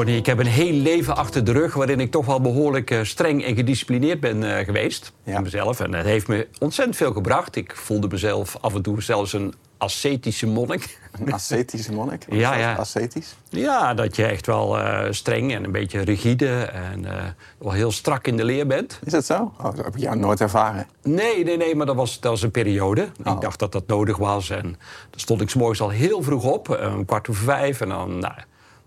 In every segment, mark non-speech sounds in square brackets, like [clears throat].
Tony, ik heb een heel leven achter de rug waarin ik toch wel behoorlijk eh, streng en gedisciplineerd ben eh, geweest. Ja. Mezelf. En dat heeft me ontzettend veel gebracht. Ik voelde mezelf af en toe zelfs een ascetische monnik. Een ascetische monnik? [laughs] Wat Ja, dat? ja. Ascetisch? Ja, dat je echt wel eh, streng en een beetje rigide en wel heel strak in de leer bent. Is dat zo? Oh, dat heb ik jou nooit ervaren. Nee, nee, nee, maar dat was, dat was een periode. Oh. Ik dacht dat dat nodig was. En dan stond ik 's morgens al heel vroeg op, een kwart over vijf. En dan, nou,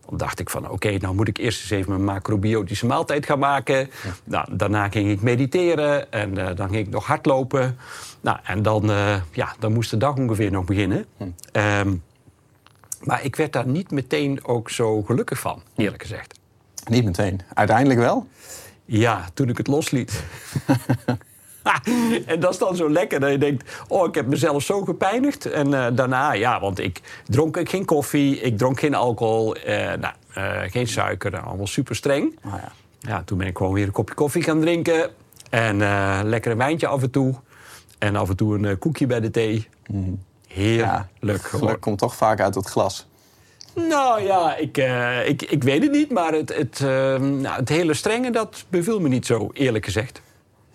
dan dacht ik van, oké, nou moet ik eerst eens even mijn macrobiotische maaltijd gaan maken. Nou, daarna ging ik mediteren en eh, dan ging ik nog hardlopen. Nou, en dan, eh, ja, dan moest de dag ongeveer nog beginnen. Ehm, maar ik werd daar niet meteen ook zo gelukkig van, eerlijk gezegd. Niet meteen. Uiteindelijk wel? Ja, toen ik het losliet. [laughs] [laughs] en dat is dan zo lekker dat je denkt... oh, ik heb mezelf zo gepijnigd. En eh, daarna, ja, want ik dronk ik geen koffie... ik dronk geen alcohol, eh, nou, eh, geen suiker. Allemaal super streng. Oh, ja. Ja, toen ben ik gewoon weer een kopje koffie gaan drinken. En lekker een wijntje af en toe. En af en toe een koekje bij de thee. Heerlijk gewoon. Geluk komt toch vaak uit het glas. Nou ja, ik, ik, ik weet het niet. Maar het, het, nou, het hele strenge, dat beviel me niet zo, eerlijk gezegd.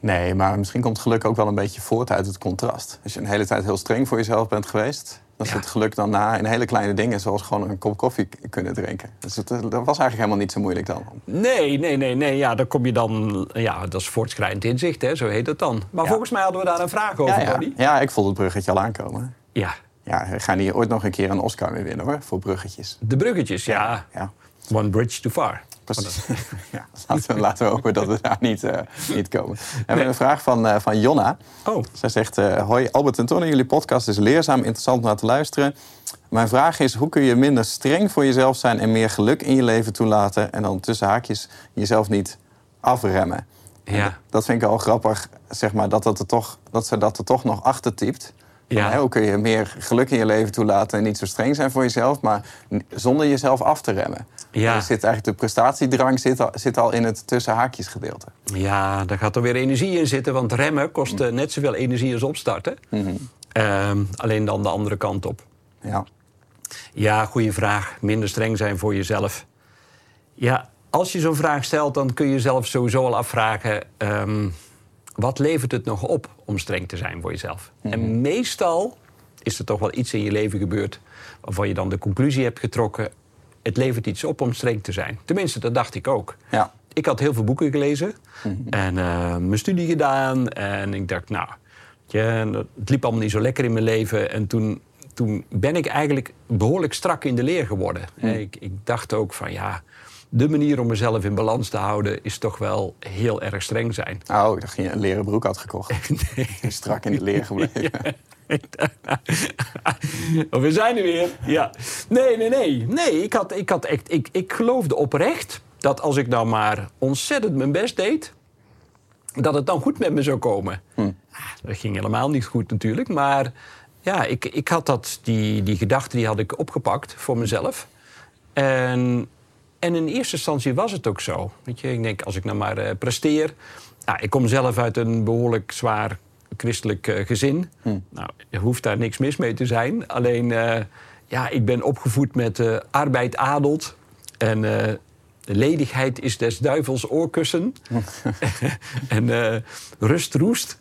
Nee, maar misschien komt geluk ook wel een beetje voort uit het contrast. Als je een hele tijd heel streng voor jezelf bent geweest... dan Ja. zit geluk dan na in hele kleine dingen... zoals gewoon een kop koffie kunnen drinken. Dus het, eh, dat was eigenlijk helemaal niet zo moeilijk dan. Nee, nee, nee, nee. Ja, dan kom je dan. Ja, dat is voortschrijdend inzicht, hè, zo heet het dan. Maar Ja. volgens mij hadden we daar een vraag over, Ja, ja. Ja, ik voelde het bruggetje al aankomen. Ja, Ja, we gaan hier ooit nog een keer een Oscar mee winnen, hoor. Voor bruggetjes. de bruggetjes, ja. Ja, One bridge too far. Precies. [laughs] ja, laten, we, laten we hopen dat we daar niet, eh, niet komen. We hebben een vraag van, eh, van Jonna. Oh, Zij zegt, eh, hoi Albert en Tony, jullie podcast is leerzaam, interessant om naar te luisteren. Mijn vraag is, hoe kun je minder streng voor jezelf zijn... en meer geluk in je leven toelaten... en dan tussen haakjes jezelf niet afremmen? En Ja. dat- Dat vind ik al grappig, zeg maar, dat, dat, er toch, dat ze dat er toch nog achter typt. Ja. hè, hoe kun je meer geluk in je leven toelaten... en niet zo streng zijn voor jezelf... maar zonder jezelf af te remmen. Ja. Er zit eigenlijk de prestatiedrang zit al, zit al in het tussen haakjes gedeelte. ja, daar gaat er weer energie in zitten. Want remmen kost eh, net zoveel energie als opstarten. Ehm, alleen dan de andere kant op. Ja. Ja, goede vraag. Minder streng zijn voor jezelf. Ja, als je zo'n vraag stelt, dan kun je jezelf sowieso al afvragen... ehm, wat levert het nog op om streng te zijn voor jezelf? En meestal is er toch wel iets in je leven gebeurd... waarvan je dan de conclusie hebt getrokken... het levert iets op om streng te zijn. Tenminste, dat dacht ik ook. Ja. Ik had heel veel boeken gelezen en eh, mijn studie gedaan. En ik dacht, nou, je, het liep allemaal niet zo lekker in mijn leven. En toen, toen ben ik eigenlijk behoorlijk strak in de leer geworden. Ik, ik dacht ook van, ja, de manier om mezelf in balans te houden... is toch wel heel erg streng zijn. Oh, ik dacht dat je een leren broek had gekocht. [laughs] Strak in de leer gebleven. [laughs] Oh, we zijn er weer. Ja. Nee, nee, nee. Nee, ik, had, ik, had echt, ik, ik geloofde oprecht dat als ik nou maar ontzettend mijn best deed... dat het dan goed met me zou komen. Ah, Dat ging helemaal niet goed natuurlijk. Maar ja, ik, ik had dat, die, die gedachte die had ik opgepakt voor mezelf. En, en in eerste instantie was het ook zo. Weet je, ik denk, als ik nou maar eh, presteer... Nou, ik kom zelf uit een behoorlijk zwaar christelijk eh, gezin. Nou, er hoeft daar niks mis mee te zijn. Alleen, eh, ja, ik ben opgevoed met arbeid adelt. En ledigheid is des duivels oorkussen. [laughs] [laughs] en rust roest.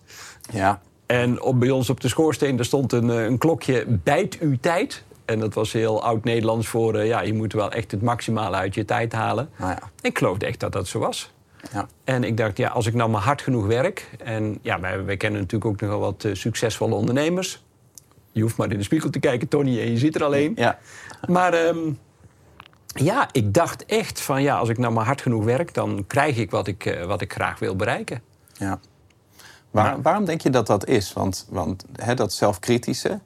Ja. En op, bij ons op de schoorsteen daar stond een, een klokje bijt uw tijd. En dat was heel oud-Nederlands voor... eh, ja, je moet wel echt het maximale uit je tijd halen. Nou ja. Ik geloofde echt dat dat zo was. Ja. En ik dacht, ja, als ik nou maar hard genoeg werk... en ja, wij, wij kennen natuurlijk ook nogal wat eh, succesvolle ondernemers. Je hoeft maar in de spiegel te kijken, Tony, en je ziet er alleen. Ja. Maar ehm, ja, ik dacht echt van, ja, als ik nou maar hard genoeg werk... dan krijg ik wat ik, eh, wat ik graag wil bereiken. Ja. Waar, waarom denk je dat dat is? Want, want hè, dat zelfkritische...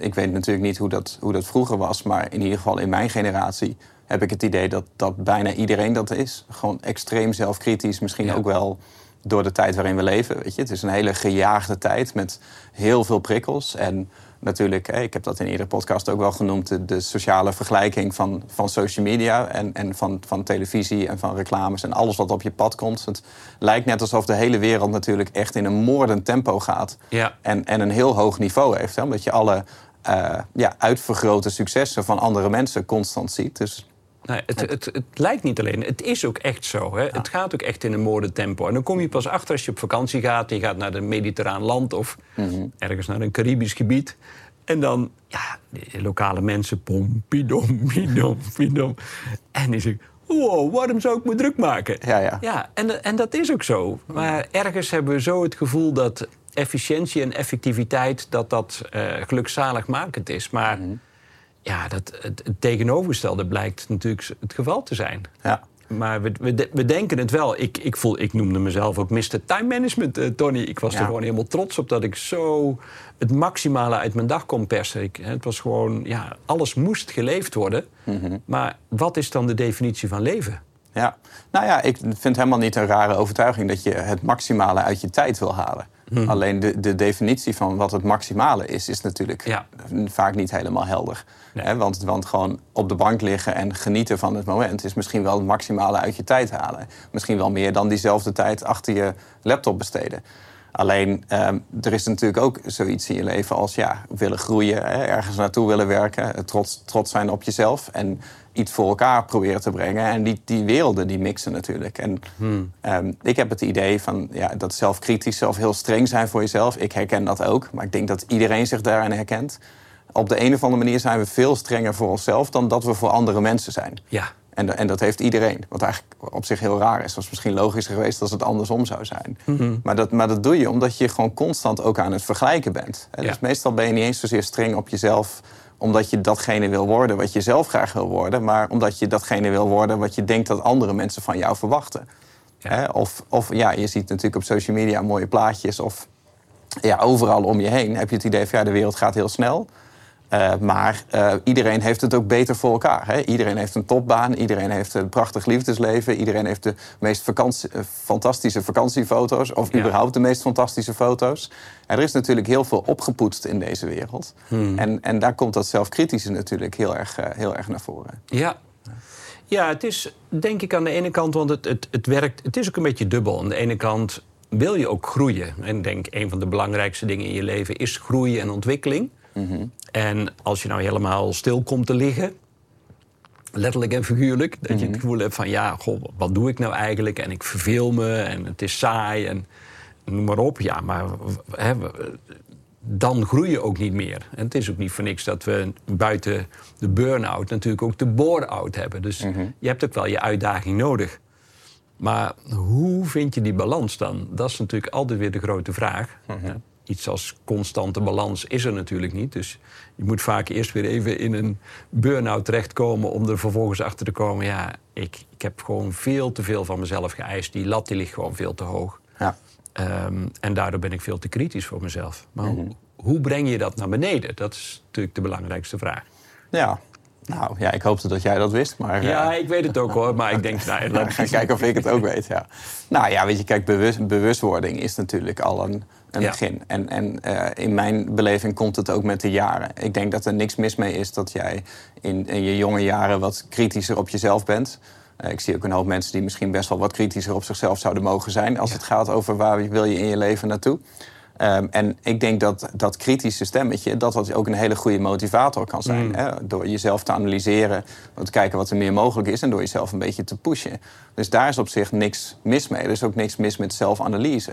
Ik weet natuurlijk niet hoe dat, hoe dat vroeger was... maar in ieder geval in mijn generatie heb ik het idee dat, dat bijna iedereen dat is. Gewoon extreem zelfkritisch. Misschien Ja. ook wel door de tijd waarin we leven. Weet je? Het is een hele gejaagde tijd met heel veel prikkels. En natuurlijk, ik heb dat in iedere podcast ook wel genoemd, de, sociale vergelijking van, van social media en, en van, van televisie en van reclames en alles wat op je pad komt. Het lijkt net alsof de hele wereld natuurlijk echt in een moordend tempo gaat ja. en, en een heel hoog niveau heeft. Hè? Omdat je alle uh, ja, uitvergrote successen van andere mensen constant ziet. Dus Nee, het, het, het, lijkt niet alleen, het is ook echt zo. Hè? Het gaat ook echt in een moordentempo. En dan kom je pas achter als je op vakantie gaat... je gaat naar een mediterraan land of mhm. ergens naar een Caribisch gebied... En dan, ja, de lokale mensen, pompidom, [laughs] pidom, pidom. En die zeggen, wow, waarom zou ik me druk maken? Ja, ja. ja en, en dat is ook zo. Maar ergens hebben we zo het gevoel dat efficiëntie en effectiviteit... dat dat uh, gelukzaligmakend is. Maar... Mhm ja, dat, het, tegenovergestelde blijkt natuurlijk het geval te zijn. Ja. Maar we, we, we, denken het wel. Ik, ik, voel, ik noemde mezelf ook Mr. Time Management, uh, Tony. Ik was er gewoon helemaal trots op dat ik zo het maximale uit mijn dag kon persen. Ik, het was gewoon, ja, alles moest geleefd worden. Mhm. Maar wat is dan de definitie van leven? Ja, nou ja, ik vind het helemaal niet een rare overtuiging dat je het maximale uit je tijd wil halen. Mhm. Alleen de, de definitie van wat het maximale is, is natuurlijk vaak niet helemaal helder. want, want gewoon op de bank liggen en genieten van het moment is misschien wel het maximale uit je tijd halen. Misschien wel meer dan diezelfde tijd achter je laptop besteden. Alleen ehm, er is natuurlijk ook zoiets in je leven als ja, willen groeien, hè, ergens naartoe willen werken, trots, trots zijn op jezelf en iets voor elkaar proberen te brengen. En die, die werelden die mixen natuurlijk. En hmm. Ehm, ik heb het idee van ja, dat zelfkritisch of heel streng zijn voor jezelf. Ik herken dat ook, maar ik denk dat iedereen zich daarin herkent. Op de een of andere manier zijn we veel strenger voor onszelf dan dat we voor andere mensen zijn. Ja. En, en dat heeft iedereen. Wat eigenlijk op zich heel raar is. Is misschien logischer geweest als het andersom zou zijn. Mhm. maar, dat, maar dat doe je omdat je gewoon constant ook aan het vergelijken bent. Dus meestal ben je niet eens zozeer streng op jezelf omdat je datgene wil worden wat je zelf graag wil worden, maar omdat je datgene wil worden wat je denkt dat andere mensen van jou verwachten. Of, of ja, je ziet natuurlijk op social media mooie plaatjes of ja, overal om je heen heb je het idee van ja, de wereld gaat heel snel. Uh, maar uh, iedereen heeft het ook beter voor elkaar. Hè? Iedereen heeft een topbaan, iedereen heeft een prachtig liefdesleven, iedereen heeft de meest vakantie, uh, fantastische vakantiefoto's of ja. überhaupt de meest fantastische foto's. En er is natuurlijk heel veel opgepoetst in deze wereld. Hmm. En, en daar komt dat zelfkritische natuurlijk heel erg, heel erg naar voren. Ja. ja, het is denk ik aan de ene kant, want het, het, het werkt, het is ook een beetje dubbel. Aan de ene kant wil je ook groeien. En ik denk een van de belangrijkste dingen in je leven is groei en ontwikkeling. En als je nou helemaal stil komt te liggen, letterlijk en figuurlijk, dat je het mhm. gevoel hebt van ja, goh, wat doe ik nou eigenlijk? En ik verveel me en het is saai en noem maar op. Ja, maar hè, dan groei je ook niet meer. En het is ook niet voor niks dat we buiten de burn-out natuurlijk ook de bore-out hebben. Dus mhm. je hebt ook wel je uitdaging nodig. Maar hoe vind je die balans dan? Dat is natuurlijk altijd weer de grote vraag. Mhm iets als constante balans is er natuurlijk niet. Dus je moet vaak eerst weer even in een burn-out terechtkomen... om er vervolgens achter te komen... ja, ik, ik heb gewoon veel te veel van mezelf geëist. Die lat die ligt gewoon veel te hoog. Ja. Ehm, en daardoor ben ik veel te kritisch voor mezelf. Maar hoe, mhm. hoe breng je dat naar beneden? Dat is natuurlijk de belangrijkste vraag. Ja, nou ja, ik hoopte dat jij dat wist. Maar, ja, ik weet het ook hoor. Maar ik denk, nou, laat [laughs] ga kijken of ik het ook weet. Ja. Nou ja, weet je, kijk, bewust, bewustwording is natuurlijk al een, een begin. En, en uh, in mijn beleving komt het ook met de jaren. Ik denk dat er niks mis mee is dat jij in, in je jonge jaren wat kritischer op jezelf bent. Uh, ik zie ook een hoop mensen die misschien best wel wat kritischer op zichzelf zouden mogen zijn. als het gaat over waar wil je in je leven naartoe. Um, en ik denk dat dat kritische stemmetje dat dat ook een hele goede motivator kan zijn. Mm. Hè? Door jezelf te analyseren, door te kijken wat er meer mogelijk is en door jezelf een beetje te pushen. Dus daar is op zich niks mis mee. Er is ook niks mis met zelfanalyse.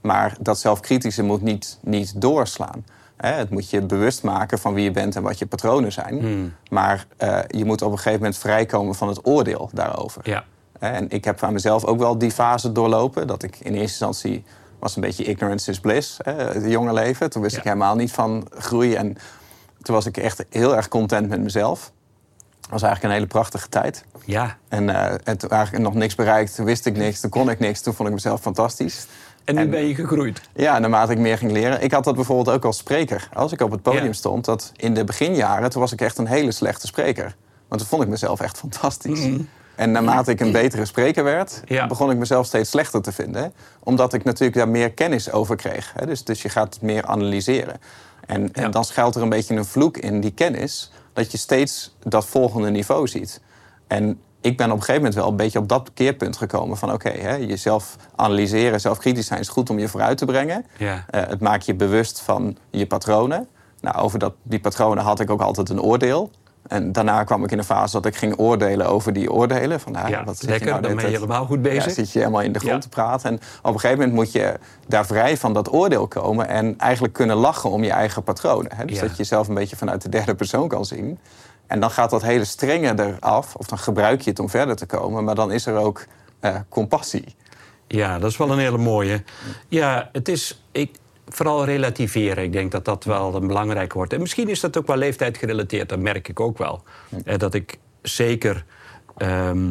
Maar dat zelfkritische moet niet, niet doorslaan. Hè? Het moet je bewust maken van wie je bent en wat je patronen zijn. Mm. Maar uh, je moet op een gegeven moment vrijkomen van het oordeel daarover. Ja. En ik heb aan mezelf ook wel die fase doorlopen. Dat ik in eerste instantie was een beetje ignorance is bliss, hè, het jonge leven. Toen wist ik helemaal niet van groei. En toen was ik echt heel erg content met mezelf. Het was eigenlijk een hele prachtige tijd. Ja. En, uh, en toen eigenlijk nog niks bereikt, toen wist ik niks, toen kon ik niks. Toen vond ik mezelf fantastisch. En nu ben je gegroeid? Ja, naarmate ik meer ging leren. Ik had dat bijvoorbeeld ook als spreker. Als ik op het podium stond, dat in de beginjaren... toen was ik echt een hele slechte spreker. Want toen vond ik mezelf echt fantastisch. Mhm. En naarmate ik een betere spreker werd, begon ik mezelf steeds slechter te vinden. Omdat ik natuurlijk daar meer kennis over kreeg. Dus, dus je gaat het meer analyseren. En, en dan schuilt er een beetje een vloek in die kennis, dat je steeds dat volgende niveau ziet. En ik ben op een gegeven moment wel een beetje op dat keerpunt gekomen van oké, jezelf analyseren, zelf kritisch zijn is goed om je vooruit te brengen. Ja. Uh, het maakt je bewust van je patronen. Nou, over dat, die patronen had ik ook altijd een oordeel. En daarna kwam ik in een fase dat ik ging oordelen over die oordelen. Van, nou, ja, wat lekker, nou dan ben je helemaal goed bezig. Ja, zit je helemaal in de grond te praten. En op een gegeven moment moet je daar vrij van dat oordeel komen... en eigenlijk kunnen lachen om je eigen patronen. Hè? Dus dat je jezelf een beetje vanuit de derde persoon kan zien. En dan gaat dat hele strenge eraf, of dan gebruik je het om verder te komen... maar dan is er ook uh, compassie. Ja, dat is wel een hele mooie. Ja, het is... Ik, vooral relativeren. Ik denk dat dat wel een belangrijk wordt. En misschien is dat ook wel leeftijd gerelateerd, dat merk ik ook wel. Eh, dat ik zeker ehm,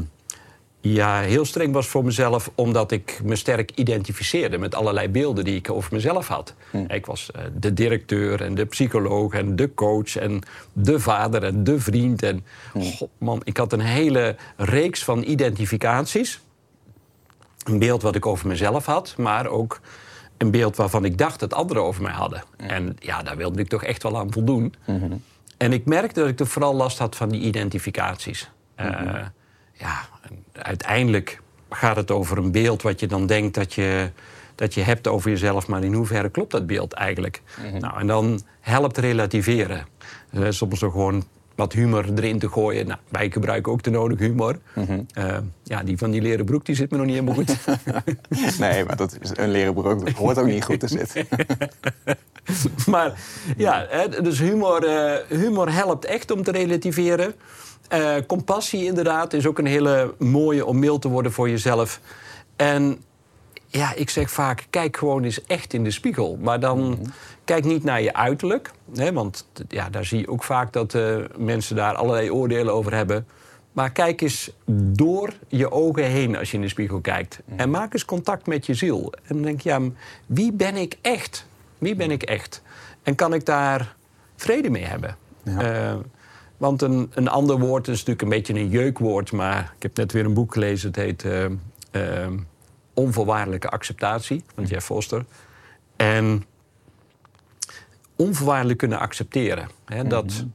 ja, heel streng was voor mezelf, omdat ik me sterk identificeerde met allerlei beelden die ik over mezelf had. Ik was eh, de directeur en de psycholoog en de coach en de vader en de vriend. En God, man, ik had een hele reeks van identificaties. Een beeld wat ik over mezelf had, maar ook een beeld waarvan ik dacht dat anderen over mij hadden. En ja, daar wilde ik toch echt wel aan voldoen. Mhm. En ik merkte dat ik er vooral last had van die identificaties. Eh, mhm. ja, uiteindelijk gaat het over een beeld wat je dan denkt dat je, dat je hebt over jezelf, maar in hoeverre klopt dat beeld eigenlijk? Mhm. Nou, en dan helpt relativeren. Uh, soms ook gewoon wat humor erin te gooien. Nou, wij gebruiken ook de nodige humor. Mhm. Eh, ja, die van die leren broek die zit me nog niet helemaal goed. [laughs] nee, maar dat is, een leren broek hoort ook niet goed te zitten. [laughs] maar ja, dus humor, uh, humor helpt echt om te relativeren. Uh, compassie inderdaad is ook een hele mooie om mild te worden voor jezelf. En ja, ik zeg vaak, kijk gewoon eens echt in de spiegel. Maar dan mhm. Kijk niet naar je uiterlijk. Hè, want ja, daar zie je ook vaak dat uh, mensen daar allerlei oordelen over hebben. Maar kijk eens door je ogen heen als je in de spiegel kijkt. Mhm. En maak eens contact met je ziel. En denk je, ja, wie ben ik echt? Wie ben ik echt? En kan ik daar vrede mee hebben? Ja. Uh, want een, een ander woord is natuurlijk een beetje een jeukwoord. Maar ik heb net weer een boek gelezen. Het heet... Uh, onvoorwaardelijke acceptatie van mhm. Jeff Foster. En onvoorwaardelijk kunnen accepteren. Hè, mhm. dat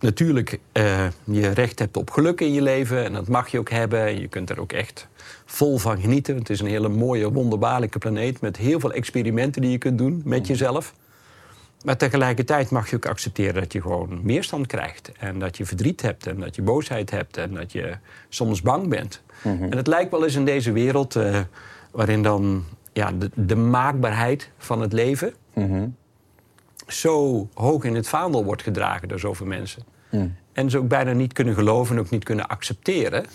natuurlijk uh, je recht hebt op geluk in je leven en dat mag je ook hebben. En je kunt er ook echt vol van genieten. Het is een hele mooie, wonderbaarlijke planeet met heel veel experimenten die je kunt doen met mhm. jezelf. Maar tegelijkertijd mag je ook accepteren dat je gewoon meerstand krijgt. En dat je verdriet hebt en dat je boosheid hebt en dat je soms bang bent. Mhm. En het lijkt wel eens in deze wereld uh, waarin dan ja, de, de, maakbaarheid van het leven. Zo hoog in het vaandel wordt gedragen door zoveel mensen. Mhm. En ze ook bijna niet kunnen geloven en ook niet kunnen accepteren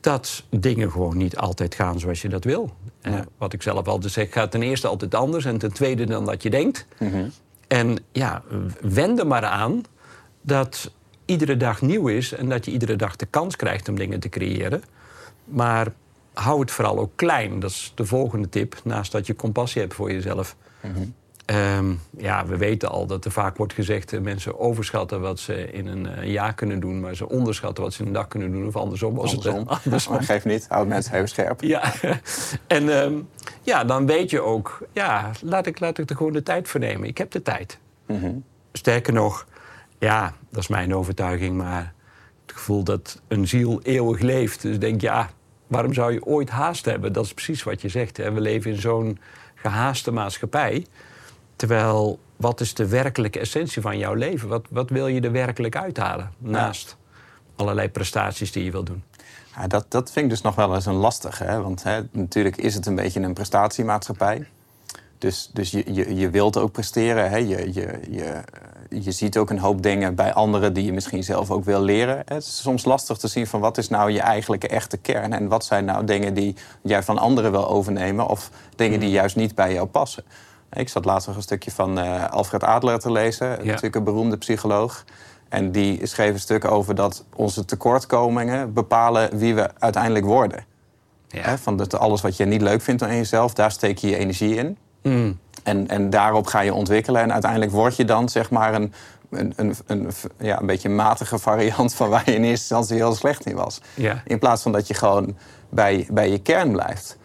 dat dingen gewoon niet altijd gaan zoals je dat wil. Uh, wat ik zelf altijd zeg, gaat ten eerste altijd anders en ten tweede dan dat je denkt. En ja, wend er maar aan dat iedere dag nieuw is en dat je iedere dag de kans krijgt om dingen te creëren. Maar hou het vooral ook klein. Dat is de volgende tip, naast dat je compassie hebt voor jezelf. Mhm. Ehm, ja, we weten al dat er vaak wordt gezegd... dat mensen overschatten wat ze in een uh, jaar kunnen doen... maar ze onderschatten wat ze in een dag kunnen doen. Of andersom was andersom. het. [laughs] Andersom. Maar geef niet, houd mensen heel scherp. Ja, [laughs] en ehm, ja, dan weet je ook... ja, laat ik, laat ik er gewoon de tijd voor nemen. Ik heb de tijd. Mhm. Sterker nog, ja, dat is mijn overtuiging... maar het gevoel dat een ziel eeuwig leeft. Dus denk ja, waarom zou je ooit haast hebben? Dat is precies wat je zegt. Hè? We leven in zo'n gehaaste maatschappij... Terwijl, wat is de werkelijke essentie van jouw leven? Wat, wat wil je er werkelijk uithalen? Naast allerlei prestaties die je wil doen. Ja, dat, dat vind ik dus nog wel eens een lastige. Hè? Want hè, natuurlijk is het een beetje een prestatiemaatschappij. Dus, dus je, je, je wilt ook presteren. Hè? Je, je, je, je ziet ook een hoop dingen bij anderen die je misschien zelf ook wil leren. Het is soms lastig te zien van wat is nou je eigenlijke echte kern. En wat zijn nou dingen die jij van anderen wil overnemen. Of dingen die mm. juist niet bij jou passen. Ik zat laatst nog een stukje van uh, Alfred Adler te lezen, natuurlijk een beroemde psycholoog. En die schreef een stuk over dat onze tekortkomingen bepalen wie we uiteindelijk worden. Ja. van dat alles wat je niet leuk vindt aan jezelf, daar steek je je energie in. Mm. En, en daarop ga je ontwikkelen. En uiteindelijk word je dan zeg maar een, een, een, een, ja, een beetje matige variant van waar je in eerste instantie heel slecht in was. Ja. In plaats van dat je gewoon bij, bij je kern blijft.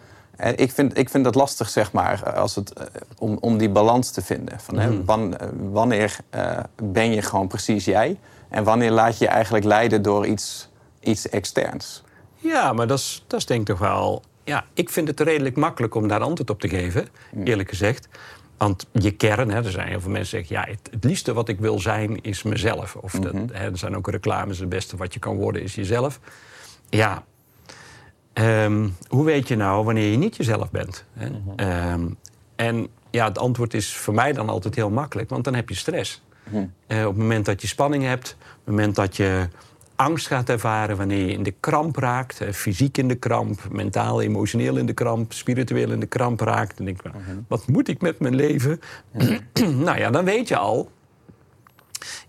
Ik, vind, ik vind dat lastig, zeg maar, als het, eh, om, om die balans te vinden. Van, hè, wan- eh, wanneer eh, ben je gewoon precies jij? En wanneer laat je je eigenlijk leiden door iets, iets externs? Ja, maar dat is, dat is denk ik toch wel... Ja, ik vind het redelijk makkelijk om daar antwoord op te geven, eerlijk gezegd. Want je kern, hè, er zijn heel veel mensen die zeggen... ja, het, het liefste wat ik wil zijn is mezelf. Of dat, hè, er zijn ook reclames, het beste wat je kan worden is jezelf. Ja, ehm, hoe weet je nou wanneer je niet jezelf bent? Hè? Ehm, en ja, het antwoord is voor mij dan altijd heel makkelijk, want dan heb je stress. Eh, op het moment dat je spanning hebt, op het moment dat je angst gaat ervaren, wanneer je in de kramp raakt, fysiek in de kramp, mentaal, emotioneel in de kramp, spiritueel in de kramp raakt, dan denk ik, wat moet ik met mijn leven? [clears throat] nou ja, dan weet je al,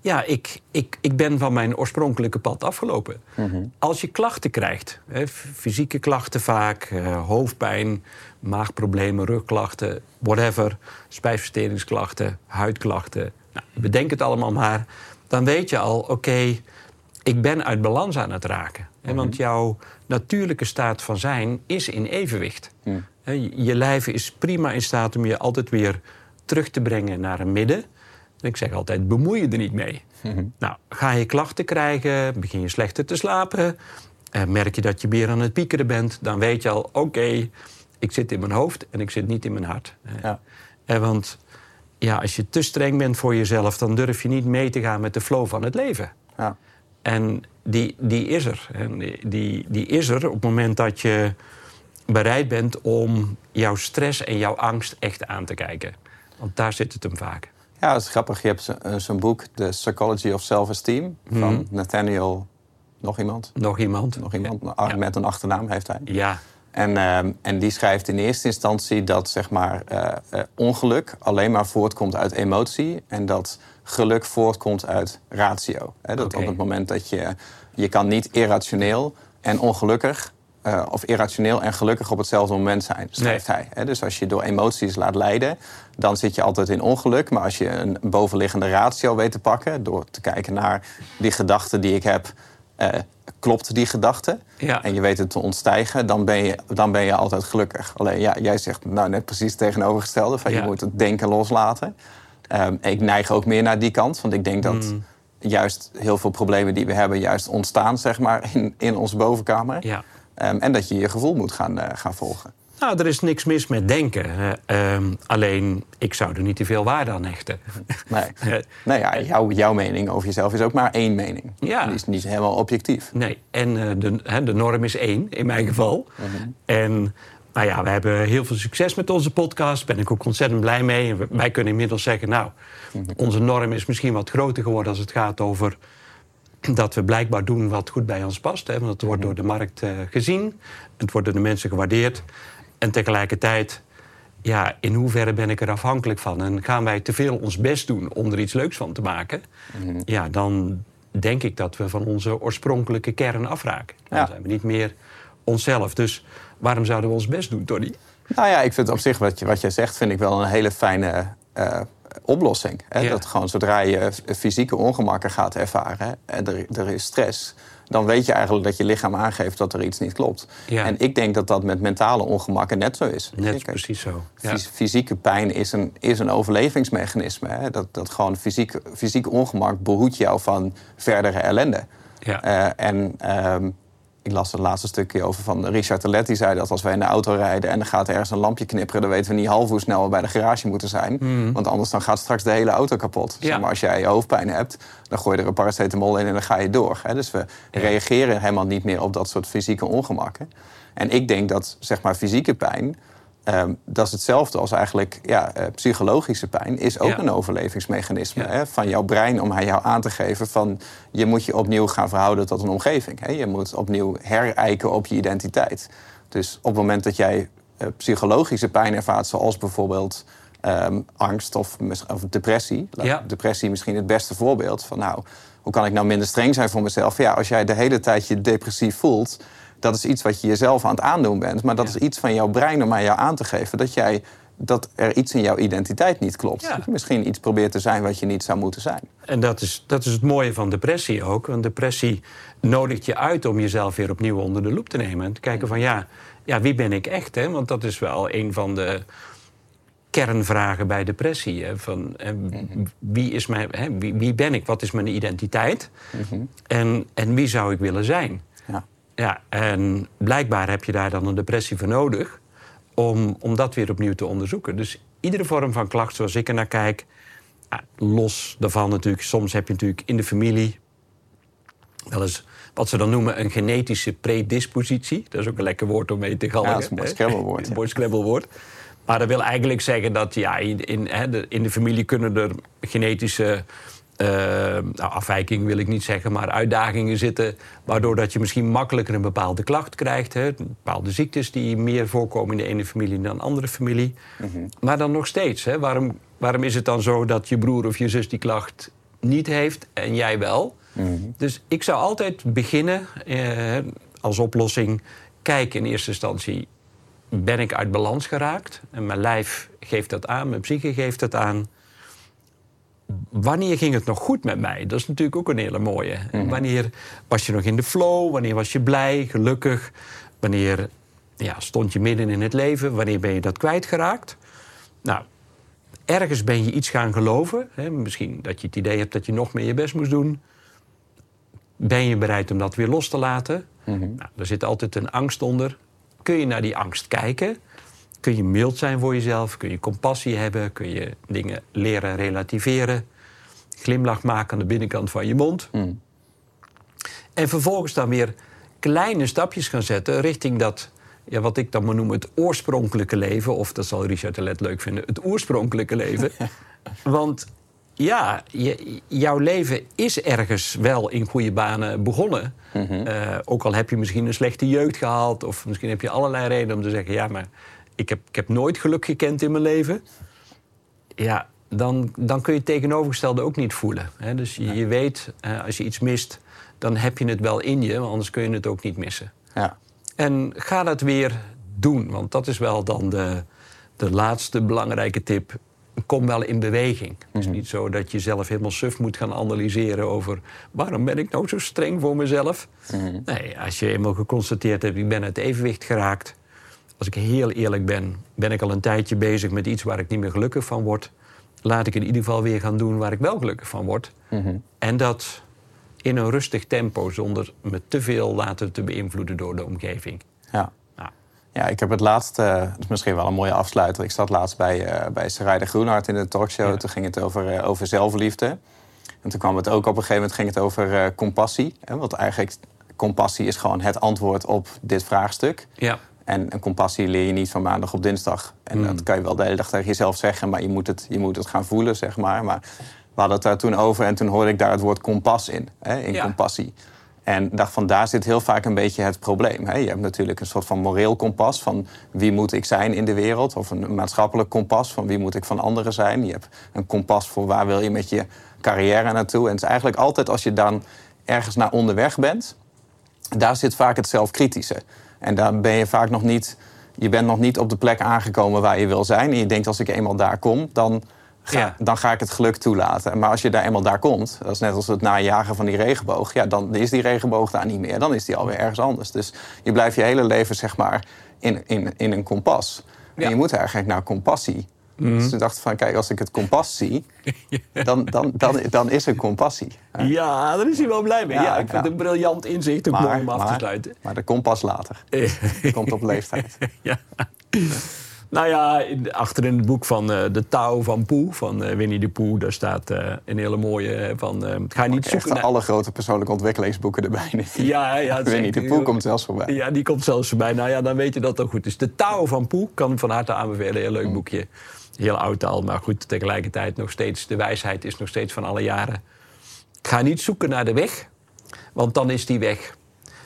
ja, ik, ik, ik ben van mijn oorspronkelijke pad afgelopen. Als je klachten krijgt, hè, fysieke klachten vaak, eh, hoofdpijn, maagproblemen, rugklachten, whatever, spijsverteringsklachten, huidklachten, nou, bedenk het allemaal maar, dan weet je al, oké, ik ben uit balans aan het raken. Hè, Want jouw natuurlijke staat van zijn is in evenwicht. Hè, Je je lijf is prima in staat om je altijd weer terug te brengen naar een midden. En ik zeg altijd, bemoei je er niet mee. Nou, ga je klachten krijgen, begin je slechter te slapen... eh, merk je dat je weer aan het piekeren bent... dan weet je al, oké, ik zit in mijn hoofd en ik zit niet in mijn hart. Eh, Ja. eh, want ja, als je te streng bent voor jezelf... dan durf je niet mee te gaan met de flow van het leven. Ja. En die, die is er. En die, die, die is er op het moment dat je bereid bent om jouw stress en jouw angst echt aan te kijken. Want daar zit het hem vaak. Ja, dat is grappig. Je hebt eh, zo'n boek, The Psychology of Self-Esteem, van Nathaniel... Nog iemand? Nog iemand? Nog iemand Ja. Met een achternaam heeft hij. Ja, En, ehm, en die schrijft in eerste instantie dat zeg maar, eh, eh, ongeluk alleen maar voortkomt uit emotie. En dat geluk voortkomt uit ratio. Dat op het moment dat je... Je kan niet irrationeel en ongelukkig... eh, of irrationeel en gelukkig op hetzelfde moment zijn, schrijft hij. Dus als je door emoties laat leiden, dan zit je altijd in ongeluk. Maar als je een bovenliggende ratio weet te pakken... door te kijken naar die gedachte die ik heb... eh, klopt die gedachte? Ja. En je weet het te ontstijgen, dan ben je, dan ben je altijd gelukkig. Alleen ja, jij zegt nou net precies het tegenovergestelde. Van Ja. Je moet het denken loslaten. Ehm, ik neig ook meer naar die kant. Want ik denk dat Mm. juist heel veel problemen die we hebben... juist ontstaan zeg maar, in, in onze bovenkamer. ja. Ehm, en dat je je gevoel moet gaan, eh, gaan volgen. Nou, er is niks mis met denken. Eh, ehm, alleen, ik zou er niet te veel waarde aan hechten. [laughs] Nee, Eh, nee ja, jouw, jouw mening over jezelf is ook maar één mening. Ja. Die is niet helemaal objectief. Nee, en eh, de, de norm is één, in mijn geval. En nou ja, we hebben heel veel succes met onze podcast. Daar ben ik ook ontzettend blij mee. En wij kunnen inmiddels zeggen, nou, onze norm is misschien wat groter geworden... als het gaat over dat we blijkbaar doen wat goed bij ons past. Hè, want het wordt door de markt eh, gezien. Het wordt door de mensen gewaardeerd. En tegelijkertijd, ja, in hoeverre ben ik er afhankelijk van? En gaan wij te veel ons best doen om er iets leuks van te maken? Ja, dan denk ik dat we van onze oorspronkelijke kern afraken. Dan Ja. zijn we niet meer onszelf. Dus waarom zouden we ons best doen, Tony? Nou ja, ik vind op zich wat, je, wat jij zegt, vind ik wel een hele fijne eh, oplossing. Hè? Ja. Dat gewoon zodra je fysieke ongemakken gaat ervaren en er, er is stress, dan weet je eigenlijk dat je lichaam aangeeft dat er iets niet klopt. Ja. En ik denk dat dat met mentale ongemakken net zo is. Net Kijk, precies zo. Ja. Fysieke pijn is een, is een overlevingsmechanisme. Hè? Dat, dat gewoon fysiek, fysiek ongemak behoedt jou van verdere ellende. Ja. Eh, en ehm, ik las het laatste stukje over van Richard Telet. Die zei dat als wij in de auto rijden en er gaat ergens een lampje knipperen... dan weten we niet half hoe snel we bij de garage moeten zijn. Want anders dan gaat straks de hele auto kapot. Ja. Zeg maar als jij hoofdpijn hebt, dan gooi je er een paracetamol in en dan ga je door. Hè? Dus we reageren helemaal niet meer op dat soort fysieke ongemakken. En ik denk dat zeg maar, fysieke pijn... ehm, dat is hetzelfde als eigenlijk ja, eh, psychologische pijn, is ook Ja. een overlevingsmechanisme Ja. hè, van jouw brein om aan jou aan te geven van je moet je opnieuw gaan verhouden tot een omgeving. Hè. Je moet opnieuw herijken op je identiteit. Dus op het moment dat jij eh, psychologische pijn ervaart, zoals bijvoorbeeld ehm, angst of, of depressie. Ja. Depressie misschien het beste voorbeeld van nou, hoe kan ik nou minder streng zijn voor mezelf? Ja, als jij de hele tijd je depressief voelt, dat is iets wat je jezelf aan het aandoen bent. Maar dat Ja. is iets van jouw brein om aan jou aan te geven dat jij dat er iets in jouw identiteit niet klopt. Dat je misschien iets probeert te zijn wat je niet zou moeten zijn. En dat is, dat is het mooie van depressie ook. Want depressie nodigt je uit om jezelf weer opnieuw onder de loep te nemen. En te kijken van ja, ja wie ben ik echt? Hè? Want dat is wel een van de kernvragen bij depressie. Hè? Van, mhm. wie, is mijn, hè? Wie, wie, ben ik? Wat is mijn identiteit? Mhm. en, en wie zou ik willen zijn? Ja. En blijkbaar heb je daar dan een depressie voor nodig om, om dat weer opnieuw te onderzoeken. Dus iedere vorm van klacht, zoals ik er naar kijk, los daarvan natuurlijk, soms heb je natuurlijk in de familie wel eens wat ze dan noemen een genetische predispositie. Dat is ook een lekker woord om mee te galgen. Ja, dat is een mooi scrabblewoord. Een [laughs] mooi scrabblewoord. Maar dat wil eigenlijk zeggen dat ja, in, in, in de familie kunnen er genetische uh, nou, afwijkingen wil ik niet zeggen, maar uitdagingen zitten. Waardoor dat je misschien makkelijker een bepaalde klacht krijgt. Hè. Bepaalde ziektes die meer voorkomen in de ene familie dan de andere familie. Mhm. Maar dan nog steeds. Hè, waarom, waarom is het dan zo dat je broer of je zus die klacht niet heeft en jij wel? Mhm. Dus ik zou altijd beginnen eh, als oplossing. Kijk in eerste instantie, ben ik uit balans geraakt? En mijn lijf geeft dat aan, mijn psyche geeft dat aan wanneer ging het nog goed met mij? Dat is natuurlijk ook een hele mooie. Mhm. Wanneer was je nog in de flow? Wanneer was je blij, gelukkig? Wanneer ja, stond je midden in het leven? Wanneer ben je dat kwijtgeraakt? Nou, ergens ben je iets gaan geloven. Hè? Misschien dat je het idee hebt dat je nog meer je best moest doen. Ben je bereid om dat weer los te laten? Mm nou, er zit altijd een angst onder. Kun je naar die angst kijken? kun je mild zijn voor jezelf, kun je compassie hebben, kun je dingen leren relativeren, glimlach maken aan de binnenkant van je mond. Hmm. En vervolgens dan weer kleine stapjes gaan zetten richting dat, ja, wat ik dan maar noem het oorspronkelijke leven, of dat zal Richard de Let leuk vinden, het oorspronkelijke leven. [laughs] Want ja, je, jouw leven is ergens wel in goede banen begonnen. Mhm. Eh, ook al heb je misschien een slechte jeugd gehad, of misschien heb je allerlei redenen om te zeggen: ja, maar ik heb, ik heb nooit geluk gekend in mijn leven. Ja, dan, dan kun je het tegenovergestelde ook niet voelen. Hè? Dus je, je weet, uh, als je iets mist, dan heb je het wel in je, want anders kun je het ook niet missen. Ja. En ga dat weer doen, want dat is wel dan de, de laatste belangrijke tip. Kom wel in beweging. Het is mhm. niet zo dat je zelf helemaal suf moet gaan analyseren over waarom ben ik nou zo streng voor mezelf. Mm Nee, als je eenmaal geconstateerd hebt, ik ben uit evenwicht geraakt, als ik heel eerlijk ben, ben ik al een tijdje bezig met iets waar ik niet meer gelukkig van word. Laat ik in ieder geval weer gaan doen waar ik wel gelukkig van word. Mhm. En dat in een rustig tempo, zonder me te veel laten te beïnvloeden door de omgeving. Ja. Ja, ik heb het laatst, uh, is misschien wel een mooie afsluiter. Ik zat laatst bij, uh, bij Sarayde Groenhart in de talkshow. Toen ging het over, uh, over zelfliefde. En toen kwam het ook op een gegeven moment ging het over compassie. Hè, want eigenlijk, compassie is gewoon het antwoord op dit vraagstuk. Ja. En een compassie leer je niet van maandag op dinsdag. En hmm. dat kan je wel de hele dag tegen jezelf zeggen, maar je moet het, je moet het gaan voelen, zeg maar. Maar we hadden het daar toen over en toen hoorde ik daar het woord kompas in, hè, in compassie. En dacht van daar zit heel vaak een beetje het probleem. Hè. Je hebt natuurlijk een soort van moreel kompas van wie moet ik zijn in de wereld. Of een maatschappelijk kompas van wie moet ik van anderen zijn. Je hebt een kompas voor waar wil je met je carrière naartoe. En het is eigenlijk altijd als je dan ergens naar onderweg bent, daar zit vaak het zelfkritische. En dan ben je vaak nog niet, je bent nog niet op de plek aangekomen waar je wil zijn. En je denkt, als ik eenmaal daar kom, dan ga, dan ga ik het geluk toelaten. Maar als je daar eenmaal daar komt, dat is net als het najagen van die regenboog. Ja, dan is die regenboog daar niet meer. Dan is die alweer ergens anders. Dus je blijft je hele leven, zeg maar, in, in, in een kompas. En je moet eigenlijk naar compassie. Mm Dus ik dacht van, kijk, als ik het kompas zie, [laughs] dan, dan, dan, dan is er compassie. Ja, daar is hij wel blij mee. Ja, ik vind het een briljant inzicht om mooi om af te sluiten. Maar de kompas later. [laughs] komt op leeftijd. [laughs] ja. Nou ja, achter in het boek van uh, De Touw van Poe, van uh, Winnie de Poe, daar staat uh, een hele mooie van... ga niet zoeken naar... alle grote persoonlijke ontwikkelingsboeken erbij. Ja, ja. Winnie de Poe komt zelfs voorbij. Ja, die komt zelfs voorbij. Nou ja, dan weet je dat dat goed is. De Touw van Poe kan van harte aanbevelen. Heel leuk mm. boekje. Heel oud al, maar goed, tegelijkertijd nog steeds... De wijsheid is nog steeds van alle jaren. Ga niet zoeken naar de weg, want dan is die weg.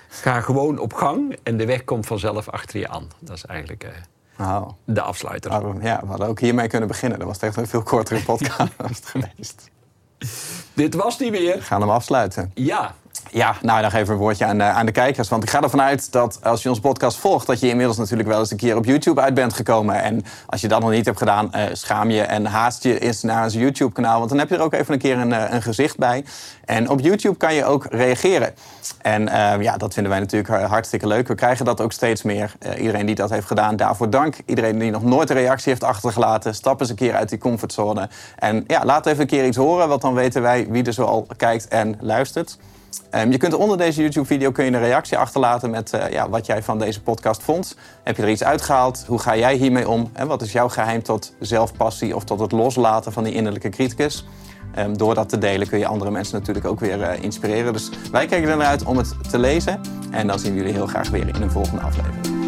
Ga gewoon op gang en de weg komt vanzelf achter je aan. Dat is eigenlijk uh, de afsluiter. ja, we hadden ook hiermee kunnen beginnen. Dat was echt een veel kortere podcast [laughs] geweest. Dit was die weer. We gaan hem afsluiten. Ja, Ja, nou dan geef een woordje aan, aan de kijkers. Want ik ga ervan uit dat als je onze podcast volgt... dat je inmiddels natuurlijk wel eens een keer op YouTube uit bent gekomen. En als je dat nog niet hebt gedaan, uh, schaam je en haast je eens naar ons YouTube-kanaal. Want dan heb je er ook even een keer een, een gezicht bij. En op YouTube kan je ook reageren. En uh, ja, dat vinden wij natuurlijk hartstikke leuk. We krijgen dat ook steeds meer. Iedereen die dat heeft gedaan, daarvoor dank. Iedereen die nog nooit een reactie heeft achtergelaten... stap eens een keer uit die comfortzone. En ja, laat even een keer iets horen... want dan weten wij wie er zo al kijkt en luistert. Um, je kunt onder deze YouTube-video kun je een reactie achterlaten met uh, ja, wat jij van deze podcast vond. Heb je er iets uitgehaald? Hoe ga jij hiermee om? En wat is jouw geheim tot zelfpassie of tot het loslaten van die innerlijke criticus? Um, door dat te delen kun je andere mensen natuurlijk ook weer uh, inspireren. Dus wij kijken er naar uit om het te lezen. En dan zien we jullie heel graag weer in een volgende aflevering.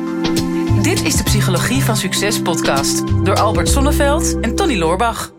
Dit is de Psychologie van Succes podcast door Albert Sonneveld en Tony Loorbach.